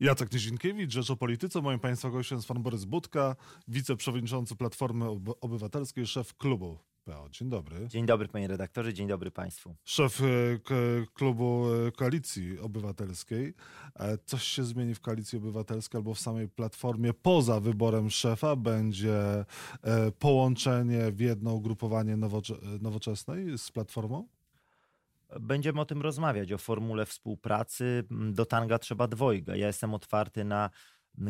Jacek Nizinkiewicz, Rzecz o Polityce. Moim Państwa gościem jest pan Borys Budka, wiceprzewodniczący Platformy Obywatelskiej, szef klubu PO. Dzień dobry. Dzień dobry panie redaktorze, dzień dobry państwu. Szef e, klubu e, Koalicji Obywatelskiej. E, coś się zmieni w Koalicji Obywatelskiej albo w samej Platformie poza wyborem szefa? Będzie połączenie w jedno ugrupowanie nowoczesnej z Platformą? Będziemy o tym rozmawiać, o formule współpracy. Do tanga trzeba dwojga. Ja jestem otwarty na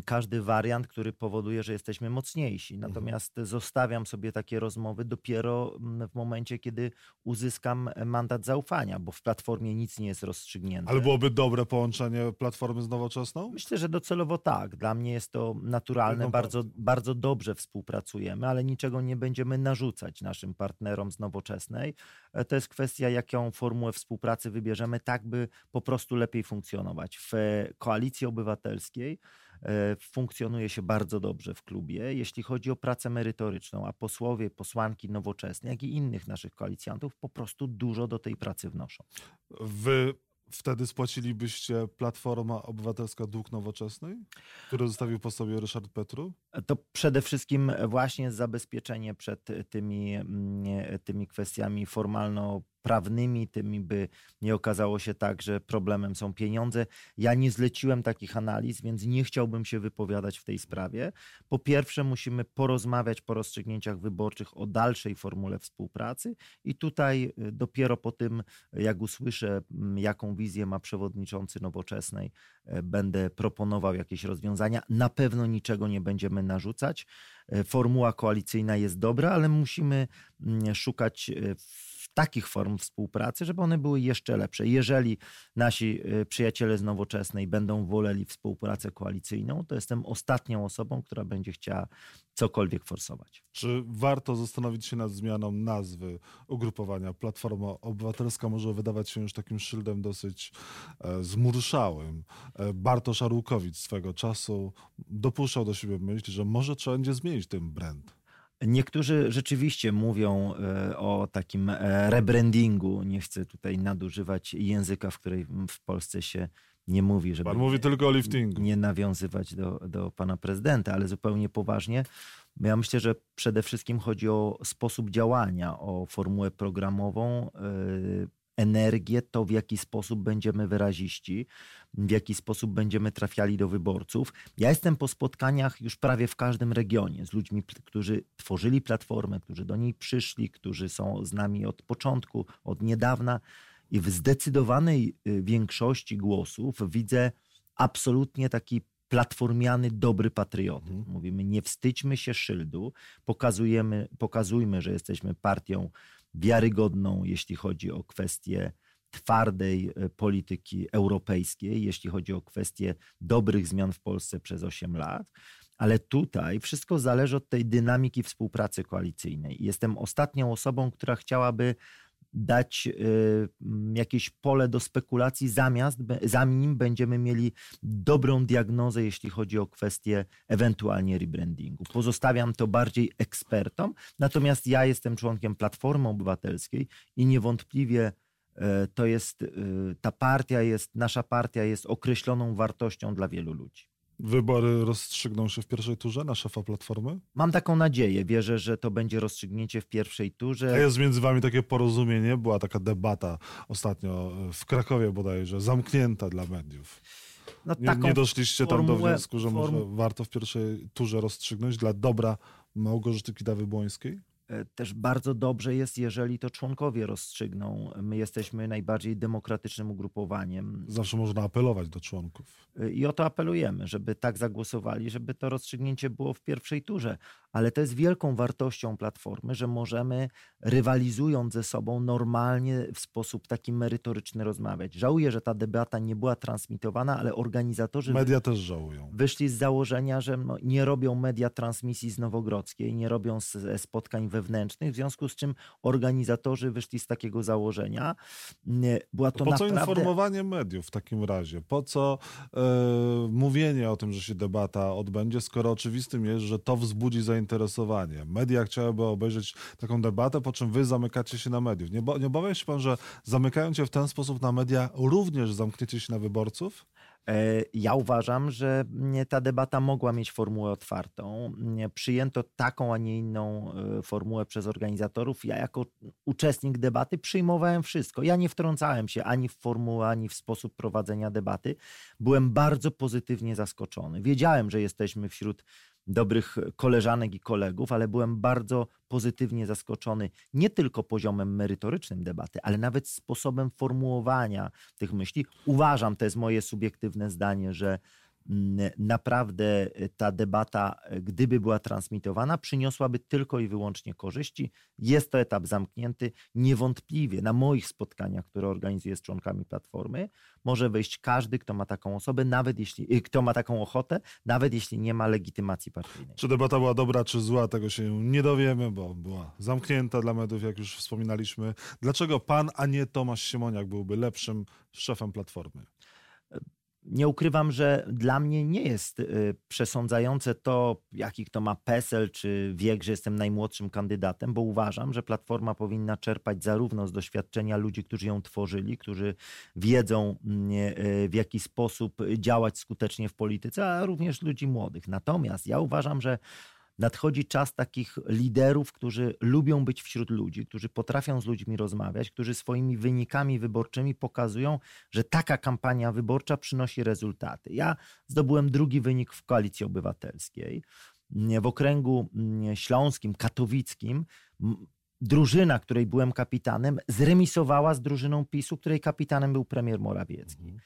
każdy wariant, który powoduje, że jesteśmy mocniejsi. Mhm. Natomiast mhm. zostawiam sobie takie rozmowy dopiero mm, w momencie, kiedy uzyskam mandat zaufania, bo w platformie nic nie jest rozstrzygnięte. Ale byłoby dobre połączenie platformy z nowoczesną? Myślę, że docelowo tak. Dla mnie jest to naturalne, bardzo, bardzo dobrze współpracujemy, ale niczego nie będziemy narzucać naszym partnerom z nowoczesnej. E, to jest kwestia, jaką formułę współpracy wybierzemy, tak by po prostu lepiej funkcjonować. W koalicji obywatelskiej E, funkcjonuje się bardzo dobrze w klubie, jeśli chodzi o pracę merytoryczną, a posłowie, posłanki nowoczesne, jak i innych naszych koalicjantów po prostu dużo do tej pracy wnoszą. Wy wtedy spłacilibyście Platforma Obywatelska dług nowoczesnej, który zostawił po sobie Ryszard Petru? To przede wszystkim właśnie zabezpieczenie przed tymi, mm, tymi kwestiami formalno prawnymi, tymi by nie okazało się tak, że problemem są pieniądze. Ja nie zleciłem takich analiz, więc nie chciałbym się wypowiadać w tej sprawie. Po pierwsze, musimy porozmawiać po rozstrzygnięciach wyborczych o dalszej formule współpracy i tutaj y, dopiero po tym, jak usłyszę, mm, jaką wizję ma przewodniczący Nowoczesnej, y, będę proponował jakieś rozwiązania. Na pewno niczego nie będziemy narzucać. Y, formuła koalicyjna jest dobra, ale musimy mm, szukać takich form współpracy, żeby one były jeszcze lepsze. Jeżeli nasi y, przyjaciele z Nowoczesnej będą woleli współpracę koalicyjną, to jestem ostatnią osobą, która będzie chciała cokolwiek forsować. Czy warto zastanowić się nad zmianą nazwy ugrupowania? Platforma Obywatelska może wydawać się już takim szyldem dosyć e, zmurszałym. E, Bartosz Arłukowicz swego czasu dopuszczał do siebie myśl, że może trzeba będzie zmienić ten brand. Niektórzy rzeczywiście mówią e, o takim e, rebrandingu. Nie chcę tutaj nadużywać języka, w której w Polsce się nie mówi, żeby. Pan mówi tylko o liftingu. Nie nawiązywać do, do pana prezydenta, ale zupełnie poważnie. Ja myślę, że przede wszystkim chodzi o sposób działania, o formułę programową, e, energię, to w jaki sposób będziemy wyraziści, w jaki sposób będziemy trafiali do wyborców. Ja jestem po spotkaniach już prawie w każdym regionie z ludźmi, którzy tworzyli platformę, którzy do niej przyszli, którzy są z nami od początku, od niedawna i w zdecydowanej y, większości głosów widzę absolutnie taki platformiany, dobry patriotyzm. Mhm. Mówimy, nie wstydźmy się szyldu, pokazujemy, pokazujmy, że jesteśmy partią wiarygodną, jeśli chodzi o kwestie twardej e, polityki europejskiej, jeśli chodzi o kwestie dobrych zmian w Polsce przez 8 lat. Ale tutaj wszystko zależy od tej dynamiki współpracy koalicyjnej. Jestem ostatnią osobą, która chciałaby dać y, jakieś pole do spekulacji, zamiast, zanim będziemy mieli dobrą diagnozę, jeśli chodzi o kwestię ewentualnie rebrandingu. Pozostawiam to bardziej ekspertom, natomiast ja jestem członkiem Platformy Obywatelskiej i niewątpliwie to jest, y, ta partia jest, nasza partia jest określoną wartością dla wielu ludzi. Wybory rozstrzygną się w pierwszej turze na szefa Platformy? Mam taką nadzieję. Wierzę, że to będzie rozstrzygnięcie w pierwszej turze. A jest między wami takie porozumienie? Była taka debata ostatnio w Krakowie bodajże, zamknięta dla mediów. No, nie, nie, doszliście formułę, tam do wniosku, że może warto w pierwszej turze rozstrzygnąć dla dobra Małgorzaty Kidawy-Błońskiej? E, też bardzo dobrze jest, jeżeli to członkowie rozstrzygną. My jesteśmy najbardziej demokratycznym ugrupowaniem. Zawsze można apelować do członków. E, I o to apelujemy, żeby tak zagłosowali, żeby to rozstrzygnięcie było w pierwszej turze. Ale to jest wielką wartością Platformy, że możemy rywalizując ze sobą normalnie w sposób taki merytoryczny rozmawiać. Żałuję, że ta debata nie była transmitowana, ale organizatorzy... Media też żałują. Wyszli z założenia, że no, nie robią media transmisji z Nowogrodzkiej, nie robią spotkań we wewnętrznych, w związku z czym organizatorzy wyszli z takiego założenia. Była to po naprawdę... co informowanie mediów w takim razie? Po co e, mówienie o tym, że się debata odbędzie, skoro oczywistym jest, że to wzbudzi zainteresowanie. Media chciałyby obejrzeć taką debatę, po czym wy zamykacie się na mediów. Nie, nie obawia się pan, że zamykając się w ten sposób na media, również zamkniecie się na wyborców? E, ja uważam, że ta debata mogła mieć formułę otwartą. Przyjęto taką, a nie inną e, formułę przez organizatorów. Ja jako uczestnik debaty przyjmowałem wszystko. Ja nie wtrącałem się ani w formułę, ani w sposób prowadzenia debaty. Byłem bardzo pozytywnie zaskoczony. Wiedziałem, że jesteśmy wśród dobrych koleżanek i kolegów, ale byłem bardzo pozytywnie zaskoczony nie tylko poziomem merytorycznym debaty, ale nawet sposobem formułowania tych myśli. Uważam, to jest moje subiektywne zdanie, że naprawdę e, ta debata, e, gdyby była transmitowana, przyniosłaby tylko i wyłącznie korzyści. Jest to etap zamknięty. Niewątpliwie na moich spotkaniach, które organizuję z członkami Platformy, może wejść każdy, kto ma taką osobę, nawet jeśli, e, kto ma taką ochotę, nawet jeśli nie ma legitymacji partyjnej. Czy debata była dobra, czy zła, tego się nie dowiemy, bo była zamknięta dla mediów, jak już wspominaliśmy. Dlaczego pan, a nie Tomasz Siemoniak byłby lepszym szefem Platformy? Nie ukrywam, że dla mnie nie jest y, przesądzające to, jaki kto ma PESEL czy wiek, że jestem najmłodszym kandydatem, bo uważam, że Platforma powinna czerpać zarówno z doświadczenia ludzi, którzy ją tworzyli, którzy wiedzą mm, y, w jaki sposób działać skutecznie w polityce, a również ludzi młodych. Natomiast ja uważam, że nadchodzi czas takich liderów, którzy lubią być wśród ludzi, którzy potrafią z ludźmi rozmawiać, którzy swoimi wynikami wyborczymi pokazują, że taka kampania wyborcza przynosi rezultaty. Ja zdobyłem drugi wynik w koalicji obywatelskiej. W okręgu mm, śląskim, katowickim drużyna, której byłem kapitanem, zremisowała z drużyną PiSu, której kapitanem był premier Morawiecki. Mhm.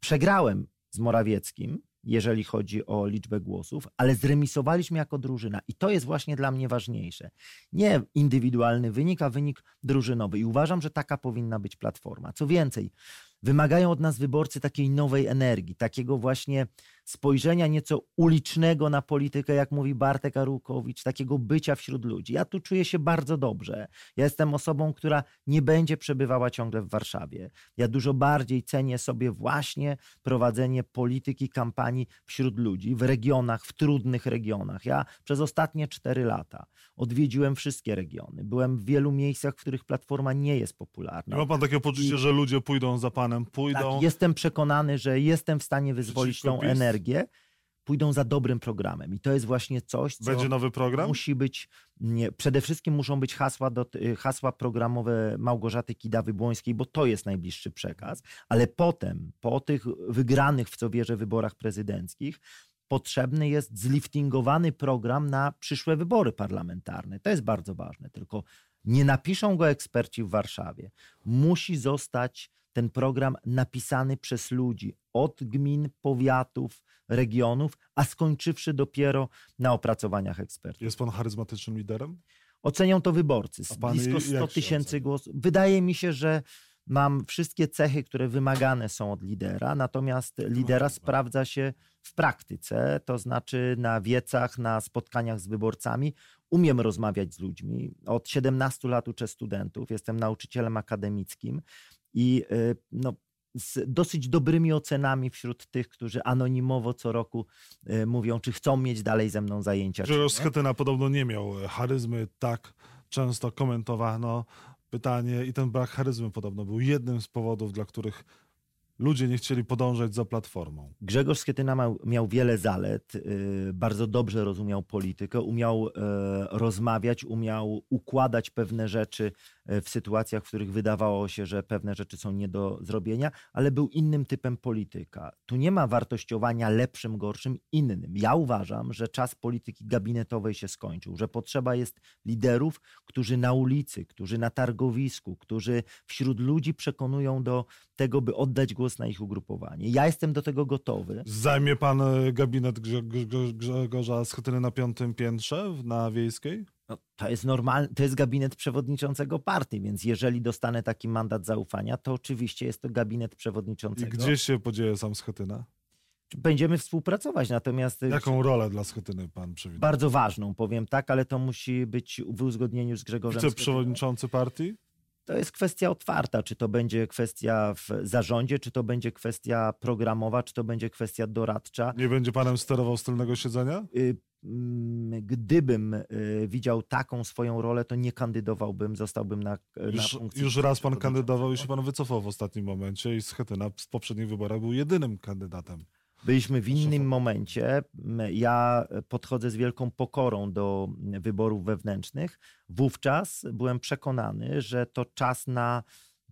Przegrałem z Morawieckim, jeżeli chodzi o liczbę głosów, ale zremisowaliśmy jako drużyna i to jest właśnie dla mnie ważniejsze. Nie indywidualny wynik, a wynik drużynowy i uważam, że taka powinna być platforma. Co więcej, wymagają od nas wyborcy takiej nowej energii, takiego właśnie spojrzenia nieco ulicznego na politykę, jak mówi Bartek Arłukowicz, takiego bycia wśród ludzi. Ja tu czuję się bardzo dobrze. Ja jestem osobą, która nie będzie przebywała ciągle w Warszawie. Ja dużo bardziej cenię sobie właśnie prowadzenie polityki, kampanii wśród ludzi, w regionach, w trudnych regionach. Ja przez ostatnie cztery lata odwiedziłem wszystkie regiony. Byłem w wielu miejscach, w których Platforma nie jest popularna. Nie ma pan takie poczucie, I... że ludzie pójdą za panem, pójdą... Tak, jestem przekonany, że jestem w stanie wyzwolić tą energię energię, pójdą za dobrym programem. I to jest właśnie coś, co Będzie nowy program? musi być, nie, przede wszystkim muszą być hasła, do, y, hasła programowe Małgorzaty Kidawy-Błońskiej, bo to jest najbliższy przekaz, ale potem, po tych wygranych w co wierzę wyborach prezydenckich, potrzebny jest zliftingowany program na przyszłe wybory parlamentarne. To jest bardzo ważne, tylko nie napiszą go eksperci w Warszawie. Musi zostać ten program napisany przez ludzi od gmin, powiatów, regionów, a skończywszy dopiero na opracowaniach ekspertów. Jest pan charyzmatycznym liderem? Ocenią to wyborcy. Blisko 100 tysięcy głosów. Wydaje mi się, że mam wszystkie cechy, które wymagane są od lidera, natomiast lidera sprawdza się w praktyce, to znaczy na wiecach, na spotkaniach z wyborcami. Umiem rozmawiać z ludźmi. Od 17 lat uczę studentów, jestem nauczycielem akademickim i y, no, z dosyć dobrymi ocenami wśród tych, którzy anonimowo co roku y, mówią, czy chcą mieć dalej ze mną zajęcia. Grzegorz Schetyna podobno nie miał e, charyzmy, tak często komentowano pytanie i ten brak charyzmy podobno był jednym z powodów, dla których ludzie nie chcieli podążać za platformą. Grzegorz Schetyna miał, miał wiele zalet, yy, bardzo dobrze rozumiał politykę, umiał yy, rozmawiać, umiał układać pewne rzeczy w sytuacjach, w których wydawało się, że pewne rzeczy są nie do zrobienia, ale był innym typem polityka. Tu nie ma wartościowania lepszym, gorszym, innym. Ja uważam, że czas polityki gabinetowej się skończył, że potrzeba jest liderów, którzy na ulicy, którzy na targowisku, którzy wśród ludzi przekonują do tego, by oddać głos na ich ugrupowanie. Ja jestem do tego gotowy. Zajmie pan e, gabinet Grzegorza Schetyny na piątym piętrze na Wiejskiej? No, to jest normalny, to jest gabinet przewodniczącego partii, więc jeżeli dostanę taki mandat zaufania, to oczywiście jest to gabinet przewodniczącego. I gdzie się podzieje sam Schetyna? Będziemy współpracować, natomiast... Jaką rolę dla Schetyny pan przewiduje? Bardzo ważną, powiem tak, ale to musi być w uzgodnieniu z Grzegorzem Wiceprzewodniczący partii? To jest kwestia otwarta, czy to będzie kwestia w zarządzie, czy to będzie kwestia programowa, czy to będzie kwestia doradcza. Nie będzie panem sterował stylnego siedzenia? Mm, gdybym y, widział taką swoją rolę, to nie kandydowałbym, zostałbym na, na Już, funkcji. już raz pan kandydował i się pan wycofał w ostatnim momencie i Schetyna w poprzednich wyborach był jedynym kandydatem. Byliśmy w innym momencie. Ja podchodzę z wielką pokorą do wyborów wewnętrznych. Wówczas byłem przekonany, że to czas na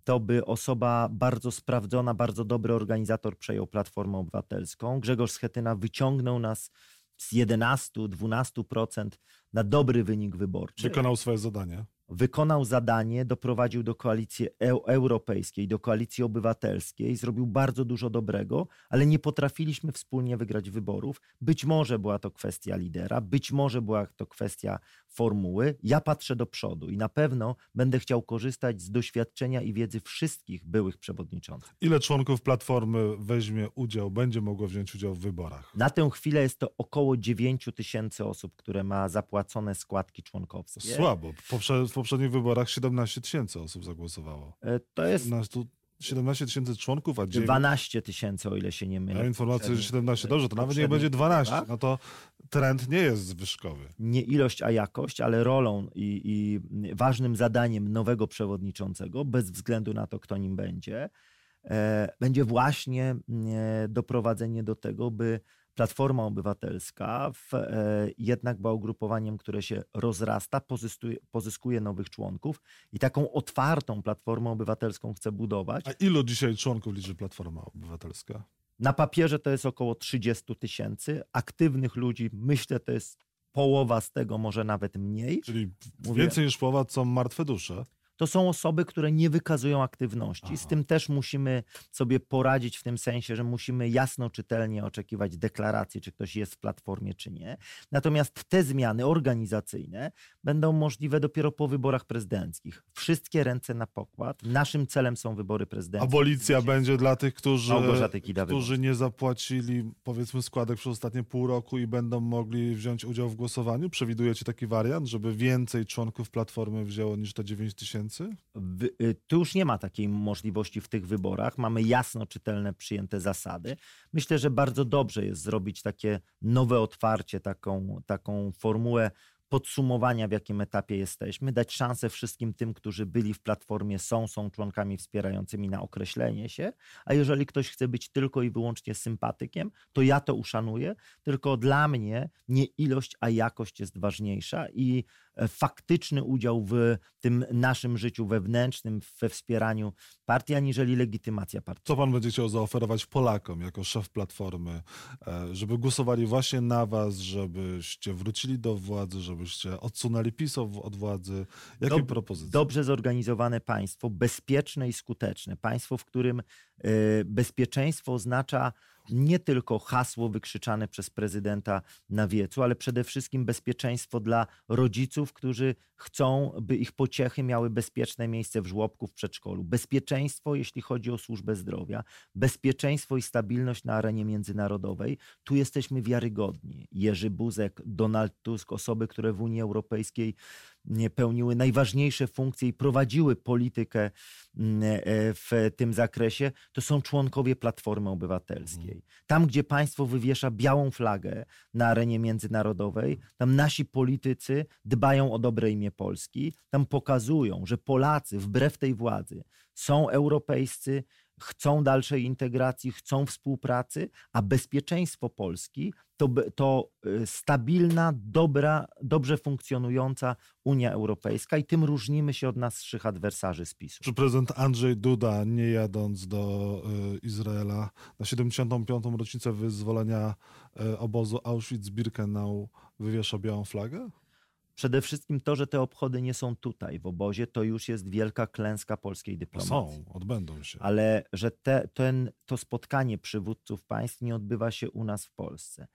to, by osoba bardzo sprawdzona, bardzo dobry organizator przejął Platformę Obywatelską. Grzegorz Schetyna wyciągnął nas z 11-12% na dobry wynik wyborczy Wykonał swoje zadanie. wykonał zadanie, doprowadził do koalicji eu- europejskiej, do koalicji obywatelskiej, zrobił bardzo dużo dobrego, ale nie potrafiliśmy wspólnie wygrać wyborów. Być może była to kwestia lidera, być może była to kwestia formuły. Ja patrzę do przodu i na pewno będę chciał korzystać z doświadczenia i wiedzy wszystkich byłych przewodniczących. Ile członków Platformy weźmie udział, będzie mogło wziąć udział w wyborach? Na tę chwilę jest to około 9 tysięcy osób, które ma zapłacone składki członkowskie. Słabo. Poprze- w poprzednich wyborach 17 tysięcy osób zagłosowało. E, To jest 17 17 tysięcy członków, a 9... 12 tysięcy, o ile się nie mylę. Ja informację, że Poprzednich- 17. Dobrze, to nawet nie będzie 12. wyborach. No to trend nie jest zwyżkowy. nie ilość, a jakość, ale rolą i, i ważnym zadaniem nowego przewodniczącego, bez względu na to, kto nim będzie, e, będzie właśnie e, doprowadzenie do tego, by Platforma Obywatelska w, e, jednak była ugrupowaniem, które się rozrasta, pozyskuje, pozyskuje nowych członków i taką otwartą Platformę Obywatelską chce budować. A ilu dzisiaj członków liczy Platforma Obywatelska? Na papierze to jest około 30 tysięcy. Aktywnych ludzi, myślę, to jest połowa z tego, może nawet mniej. Czyli Mówię- więcej niż połowa są martwe dusze. To są osoby, które nie wykazują aktywności. Z Aha. tym też musimy sobie poradzić w tym sensie, że musimy jasno, czytelnie oczekiwać deklaracji, czy ktoś jest w platformie, czy nie. Natomiast te zmiany organizacyjne będą możliwe dopiero po wyborach prezydenckich. Wszystkie ręce na pokład. Naszym celem są wybory prezydenckie. Abolicja będzie dla tych, którzy, którzy nie zapłacili powiedzmy składek przez ostatnie pół roku i będą mogli wziąć udział w głosowaniu. Przewidujecie taki wariant, żeby więcej członków Platformy wzięło niż te 9 tysięcy? Wy- y, Tu już nie ma takiej możliwości w tych wyborach. Mamy jasno czytelne, przyjęte zasady. Myślę, że bardzo dobrze jest zrobić takie nowe otwarcie, taką, taką formułę podsumowania, w jakim etapie jesteśmy, dać szansę wszystkim tym, którzy byli w platformie, są, są członkami wspierającymi na określenie się, a jeżeli ktoś chce być tylko i wyłącznie sympatykiem, to ja to uszanuję, tylko dla mnie nie ilość, a jakość jest ważniejsza i faktyczny udział w tym naszym życiu wewnętrznym, we wspieraniu partii, aniżeli legitymacja partii. Co pan będzie chciał zaoferować Polakom jako szef Platformy, e, żeby głosowali właśnie na was, żebyście wrócili do władzy, żebyście odsunęli PiS od władzy? Jakie Dob- propozycje? Dobrze zorganizowane państwo, bezpieczne i skuteczne. Państwo, w którym e, bezpieczeństwo oznacza nie tylko hasło wykrzyczane przez prezydenta na wiecu, ale przede wszystkim bezpieczeństwo dla rodziców, którzy chcą, by ich pociechy miały bezpieczne miejsce w żłobku, w przedszkolu. Bezpieczeństwo, jeśli chodzi o służbę zdrowia, bezpieczeństwo i stabilność na arenie międzynarodowej. Tu jesteśmy wiarygodni. Jerzy Buzek, Donald Tusk, osoby, które w Unii Europejskiej pełniły najważniejsze funkcje i prowadziły politykę mm, e, w tym zakresie, to są członkowie Platformy Obywatelskiej. Tam, gdzie państwo wywiesza białą flagę na arenie międzynarodowej, tam nasi politycy dbają o dobre imię Polski, tam pokazują, że Polacy wbrew tej władzy są europejscy, chcą dalszej integracji, chcą współpracy, a bezpieczeństwo Polski to, to y, stabilna, dobra, dobrze funkcjonująca Unia Europejska i tym różnimy się od naszych adwersarzy z PiSu. Czy prezydent Andrzej Duda, nie jadąc do y, Izraela na 75. rocznicę wyzwolenia y, obozu Auschwitz-Birkenau, wywiesza białą flagę? Przede wszystkim to, że te obchody nie są tutaj w obozie, to już jest wielka klęska polskiej dyplomacji. Są, odbędą się. ale że te, ten, to spotkanie przywódców państw nie odbywa się u nas w Polsce.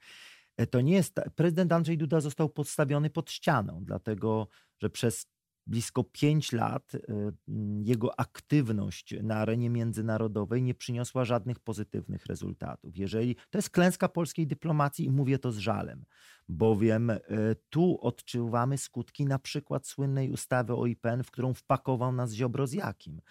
E, To nie jest. Prezydent Andrzej Duda został podstawiony pod ścianą, dlatego że przez blisko pięć lat m, jego aktywność na arenie międzynarodowej nie przyniosła żadnych pozytywnych rezultatów. Jeżeli to jest klęska polskiej dyplomacji i mówię to z żalem, bowiem e, tu odczuwamy skutki na przykład słynnej ustawy o IPN, w którą wpakował nas Ziobro z Jakim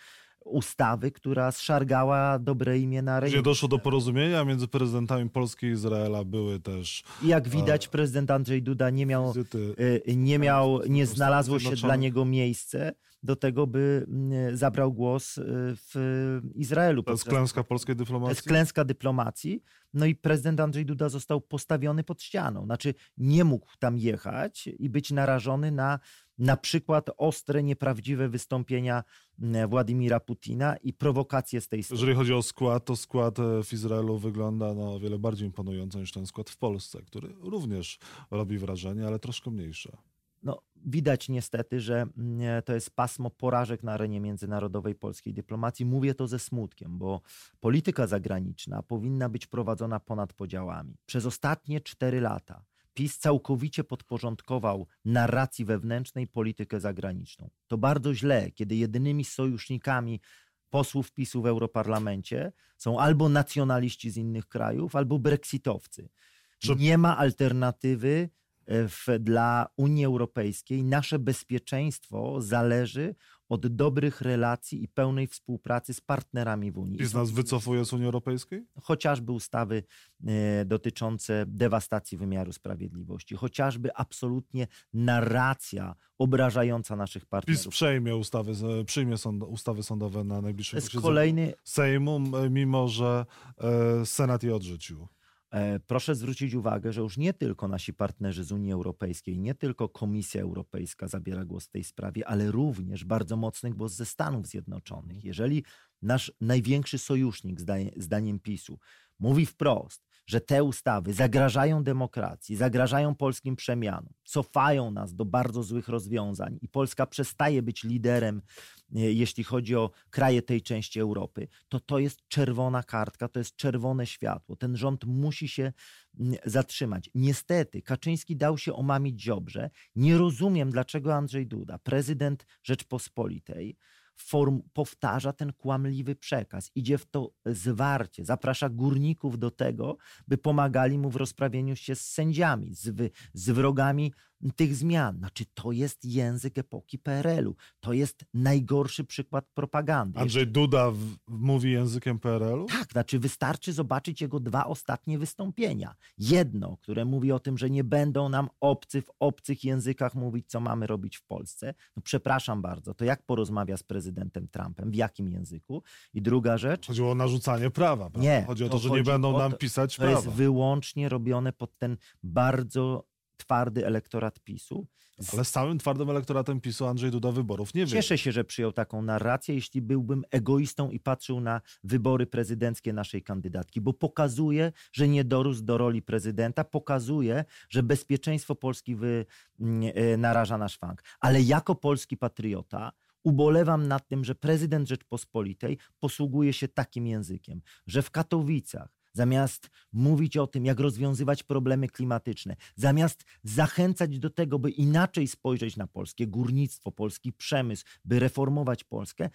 ustawy, która zszargała dobre imię na Gdzie rynku. doszło do porozumienia między prezydentami Polski i Izraela, były też I Jak widać, prezydent Andrzej Duda nie miał, wizyty. y, nie miał, nie znalazło się dla niego miejsce do tego, by zabrał głos y, w Izraelu. To jest klęska polskiej To jest dyplomacji? klęska dyplomacji. No i prezydent Andrzej Duda został postawiony pod ścianą. Znaczy nie mógł tam jechać i być narażony na na przykład ostre, nieprawdziwe wystąpienia mm, Władimira Putina i prowokacje z tej strony. Jeżeli chodzi o skład, to skład e, w Izraelu wygląda no, o wiele bardziej imponująco niż ten skład w Polsce, który również robi wrażenie, ale troszkę mniejsze. No, widać niestety, że mm, to jest pasmo porażek na arenie międzynarodowej polskiej dyplomacji. Mówię to ze smutkiem, bo polityka zagraniczna powinna być prowadzona ponad podziałami. Przez ostatnie cztery lata PiS całkowicie podporządkował narracji wewnętrznej politykę zagraniczną. To bardzo źle, kiedy jedynymi sojusznikami posłów PiSu w Europarlamencie są albo nacjonaliści z innych krajów, albo brexitowcy. Czy- Nie ma alternatywy e, w, dla Unii Europejskiej. Nasze bezpieczeństwo zależy od dobrych relacji i pełnej współpracy z partnerami w Unii. PiS nas wycofuje z Unii Europejskiej? Chociażby ustawy e, dotyczące dewastacji wymiaru sprawiedliwości, chociażby absolutnie narracja obrażająca naszych PiS partnerów. przejmie ustawy, z- przyjmie sąd, ustawy sądowe na najbliższym posiedzeniu kolejny, Sejmu, mimo że e, Senat je odrzucił. E, Proszę zwrócić uwagę, że już nie tylko nasi partnerzy z Unii Europejskiej, nie tylko Komisja Europejska zabiera głos w tej sprawie, ale również bardzo mocny głos ze Stanów Zjednoczonych. Jeżeli nasz największy sojusznik, zdaniem PiSu, mówi wprost, że te ustawy zagrażają demokracji, zagrażają polskim przemianom, cofają nas do bardzo złych rozwiązań i Polska przestaje być liderem, e, jeśli chodzi o kraje tej części Europy, to to jest czerwona kartka, to jest czerwone światło. Ten rząd musi się zatrzymać. Niestety, Kaczyński dał się omamić Ziobrze. Nie rozumiem, dlaczego Andrzej Duda, prezydent Rzeczpospolitej, form, powtarza ten kłamliwy przekaz, idzie w to zwarcie, zaprasza górników do tego, by pomagali mu w rozprawieniu się z sędziami, z, z wrogami tych zmian. Znaczy, to jest język epoki PRL-u. To jest najgorszy przykład propagandy. Andrzej Duda w, mówi językiem PRL-u? Tak, znaczy wystarczy zobaczyć jego dwa ostatnie wystąpienia. Jedno, które mówi o tym, że nie będą nam obcy w obcych językach mówić, co mamy robić w Polsce. No przepraszam bardzo, to jak porozmawia z prezydentem Trumpem, w jakim języku? I druga rzecz, Chodziło o narzucanie prawa. Prawda? Nie, Chodzi o to to, że nie będą nam to- pisać to prawa. jest wyłącznie robione pod ten bardzo twardy elektorat PiSu. Ale z całym twardym elektoratem PiSu Andrzej Duda wyborów nie wie. Cieszę się, że przyjął taką narrację, jeśli byłbym egoistą i patrzył na wybory prezydenckie naszej kandydatki, bo pokazuje, że nie dorósł do roli prezydenta, pokazuje, że bezpieczeństwo Polski wy, mm, e, naraża na szwank. Ale jako polski patriota ubolewam nad tym, że prezydent Rzeczpospolitej posługuje się takim językiem, że w Katowicach zamiast mówić o tym, jak rozwiązywać problemy klimatyczne, zamiast zachęcać do tego, by inaczej spojrzeć na polskie górnictwo, polski przemysł, by reformować Polskę,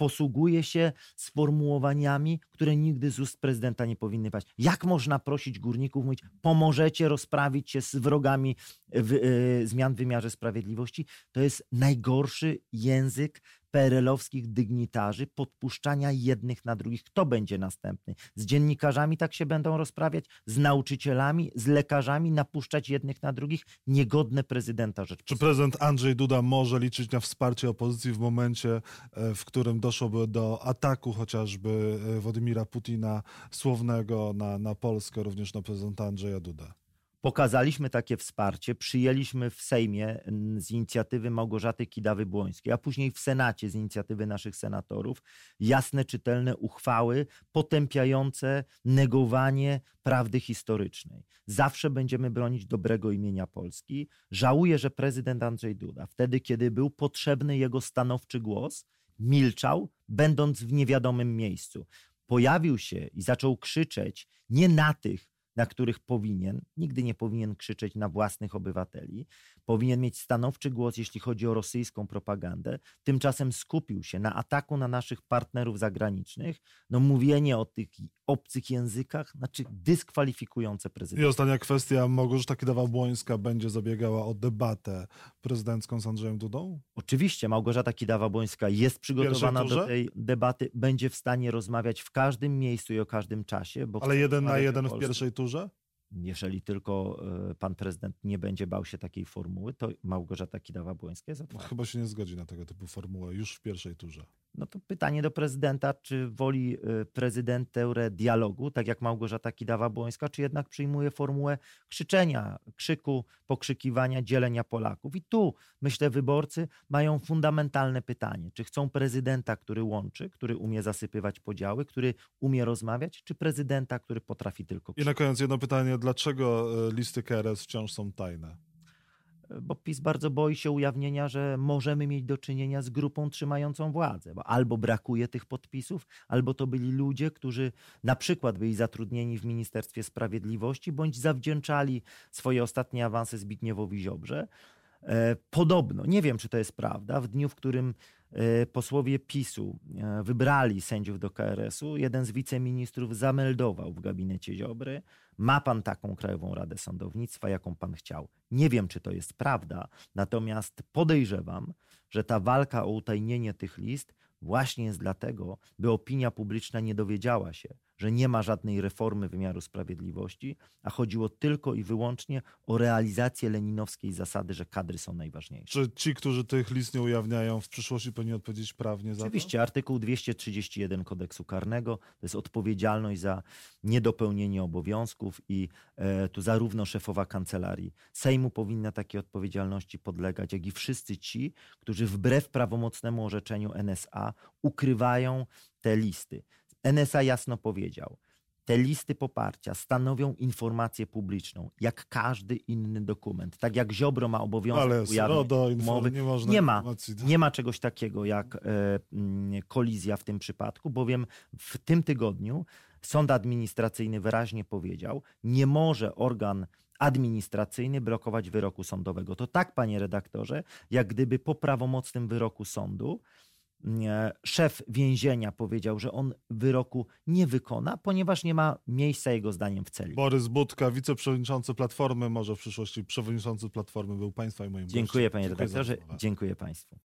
posługuje się sformułowaniami, które nigdy z ust prezydenta nie powinny paść. Jak można prosić górników, mówić, pomożecie rozprawić się z wrogami w, e, zmian w wymiarze sprawiedliwości? To jest najgorszy język PRL-owskich dygnitarzy, podpuszczania jednych na drugich. Kto będzie następny? Z dziennikarzami tak się będą rozprawiać? Z nauczycielami? Z lekarzami? Napuszczać jednych na drugich? Niegodne prezydenta Czy Rzeczypospolitej. prezydent Andrzej Duda może liczyć na wsparcie opozycji w momencie, e, w którym doszłoby do ataku chociażby e, Władimira Putina słownego na, na Polskę, również na prezydenta Andrzeja Duda? Pokazaliśmy takie wsparcie, przyjęliśmy w Sejmie z inicjatywy Małgorzaty Kidawy-Błońskiej, a później w Senacie z inicjatywy naszych senatorów jasne, czytelne uchwały potępiające negowanie prawdy historycznej. Zawsze będziemy bronić dobrego imienia Polski. Żałuję, że prezydent Andrzej Duda, wtedy kiedy był potrzebny jego stanowczy głos, milczał, będąc w niewiadomym miejscu. Pojawił się i zaczął krzyczeć nie na tych, na których powinien, nigdy nie powinien krzyczeć na własnych obywateli, powinien mieć stanowczy głos, jeśli chodzi o rosyjską propagandę. Tymczasem skupił się na ataku na naszych partnerów zagranicznych. No mówienie o tych obcych językach, znaczy dyskwalifikujące I prezydenta. ostatnia kwestia. Małgorzata Kidawa-Błońska będzie zabiegała o debatę prezydencką z Andrzejem Dudą? Oczywiście Małgorzata Kidawa-Błońska jest przygotowana do tej debaty, będzie w stanie rozmawiać w każdym miejscu i o każdym czasie. Ale jeden na jeden w pierwszej turze? Jeżeli tylko e, pan prezydent nie będzie bał się takiej formuły, to Małgorzata Kidawa-Błońska jest otwarta. Chyba się nie zgodzi na tego typu formułę już w pierwszej turze. No to pytanie do prezydenta, czy woli y, prezydent dialogu, tak jak Małgorzata Kidawa-Błońska, czy jednak przyjmuje formułę krzyczenia, krzyku, pokrzykiwania, dzielenia Polaków. I tu, myślę, wyborcy mają fundamentalne pytanie. Czy chcą prezydenta, który łączy, który umie zasypywać podziały, który umie rozmawiać, czy prezydenta, który potrafi tylko I krzyczeć? na koniec jedno pytanie. Dlaczego e, listy KRS wciąż są tajne? bo PiS bardzo boi się ujawnienia, że możemy mieć do czynienia z grupą trzymającą władzę, bo albo brakuje tych podpisów, albo to byli ludzie, którzy na przykład byli zatrudnieni w Ministerstwie Sprawiedliwości, bądź zawdzięczali swoje ostatnie awanse Zbigniewowi Ziobrze. E, Podobno, nie wiem czy to jest prawda, w dniu, w którym e, posłowie PiSu e, wybrali sędziów do KRS-u, jeden z wiceministrów zameldował w gabinecie Ziobry, ma pan taką Krajową Radę Sądownictwa, jaką pan chciał. Nie wiem, czy to jest prawda, natomiast podejrzewam, że ta walka o utajnienie tych list właśnie jest dlatego, by opinia publiczna nie dowiedziała się, że nie ma żadnej reformy wymiaru sprawiedliwości, a chodziło tylko i wyłącznie o realizację leninowskiej zasady, że kadry są najważniejsze. Czy ci, którzy tych list nie ujawniają, w przyszłości powinni odpowiedzieć prawnie za Oczywiście artykuł 231 kodeksu karnego to jest odpowiedzialność za niedopełnienie obowiązków i e, tu zarówno szefowa kancelarii Sejmu powinna takiej odpowiedzialności podlegać, jak i wszyscy ci, którzy wbrew prawomocnemu orzeczeniu NSA ukrywają te listy. NSA jasno powiedział, te listy poparcia stanowią informację publiczną, jak każdy inny dokument. Tak jak Ziobro ma obowiązek Ale info, umowy, nie można nie ma, nie ma czegoś takiego jak e, mm, kolizja w tym przypadku, bowiem w tym tygodniu sąd administracyjny wyraźnie powiedział, nie może organ administracyjny blokować wyroku sądowego. To tak, panie redaktorze, jak gdyby po prawomocnym wyroku sądu szef więzienia powiedział, że on wyroku nie wykona, ponieważ nie ma miejsca jego zdaniem w celi. Borys Budka, wiceprzewodniczący Platformy, może w przyszłości przewodniczący Platformy był państwa i moim Dziękuję gościem. panie redaktorze, dziękuję państwu.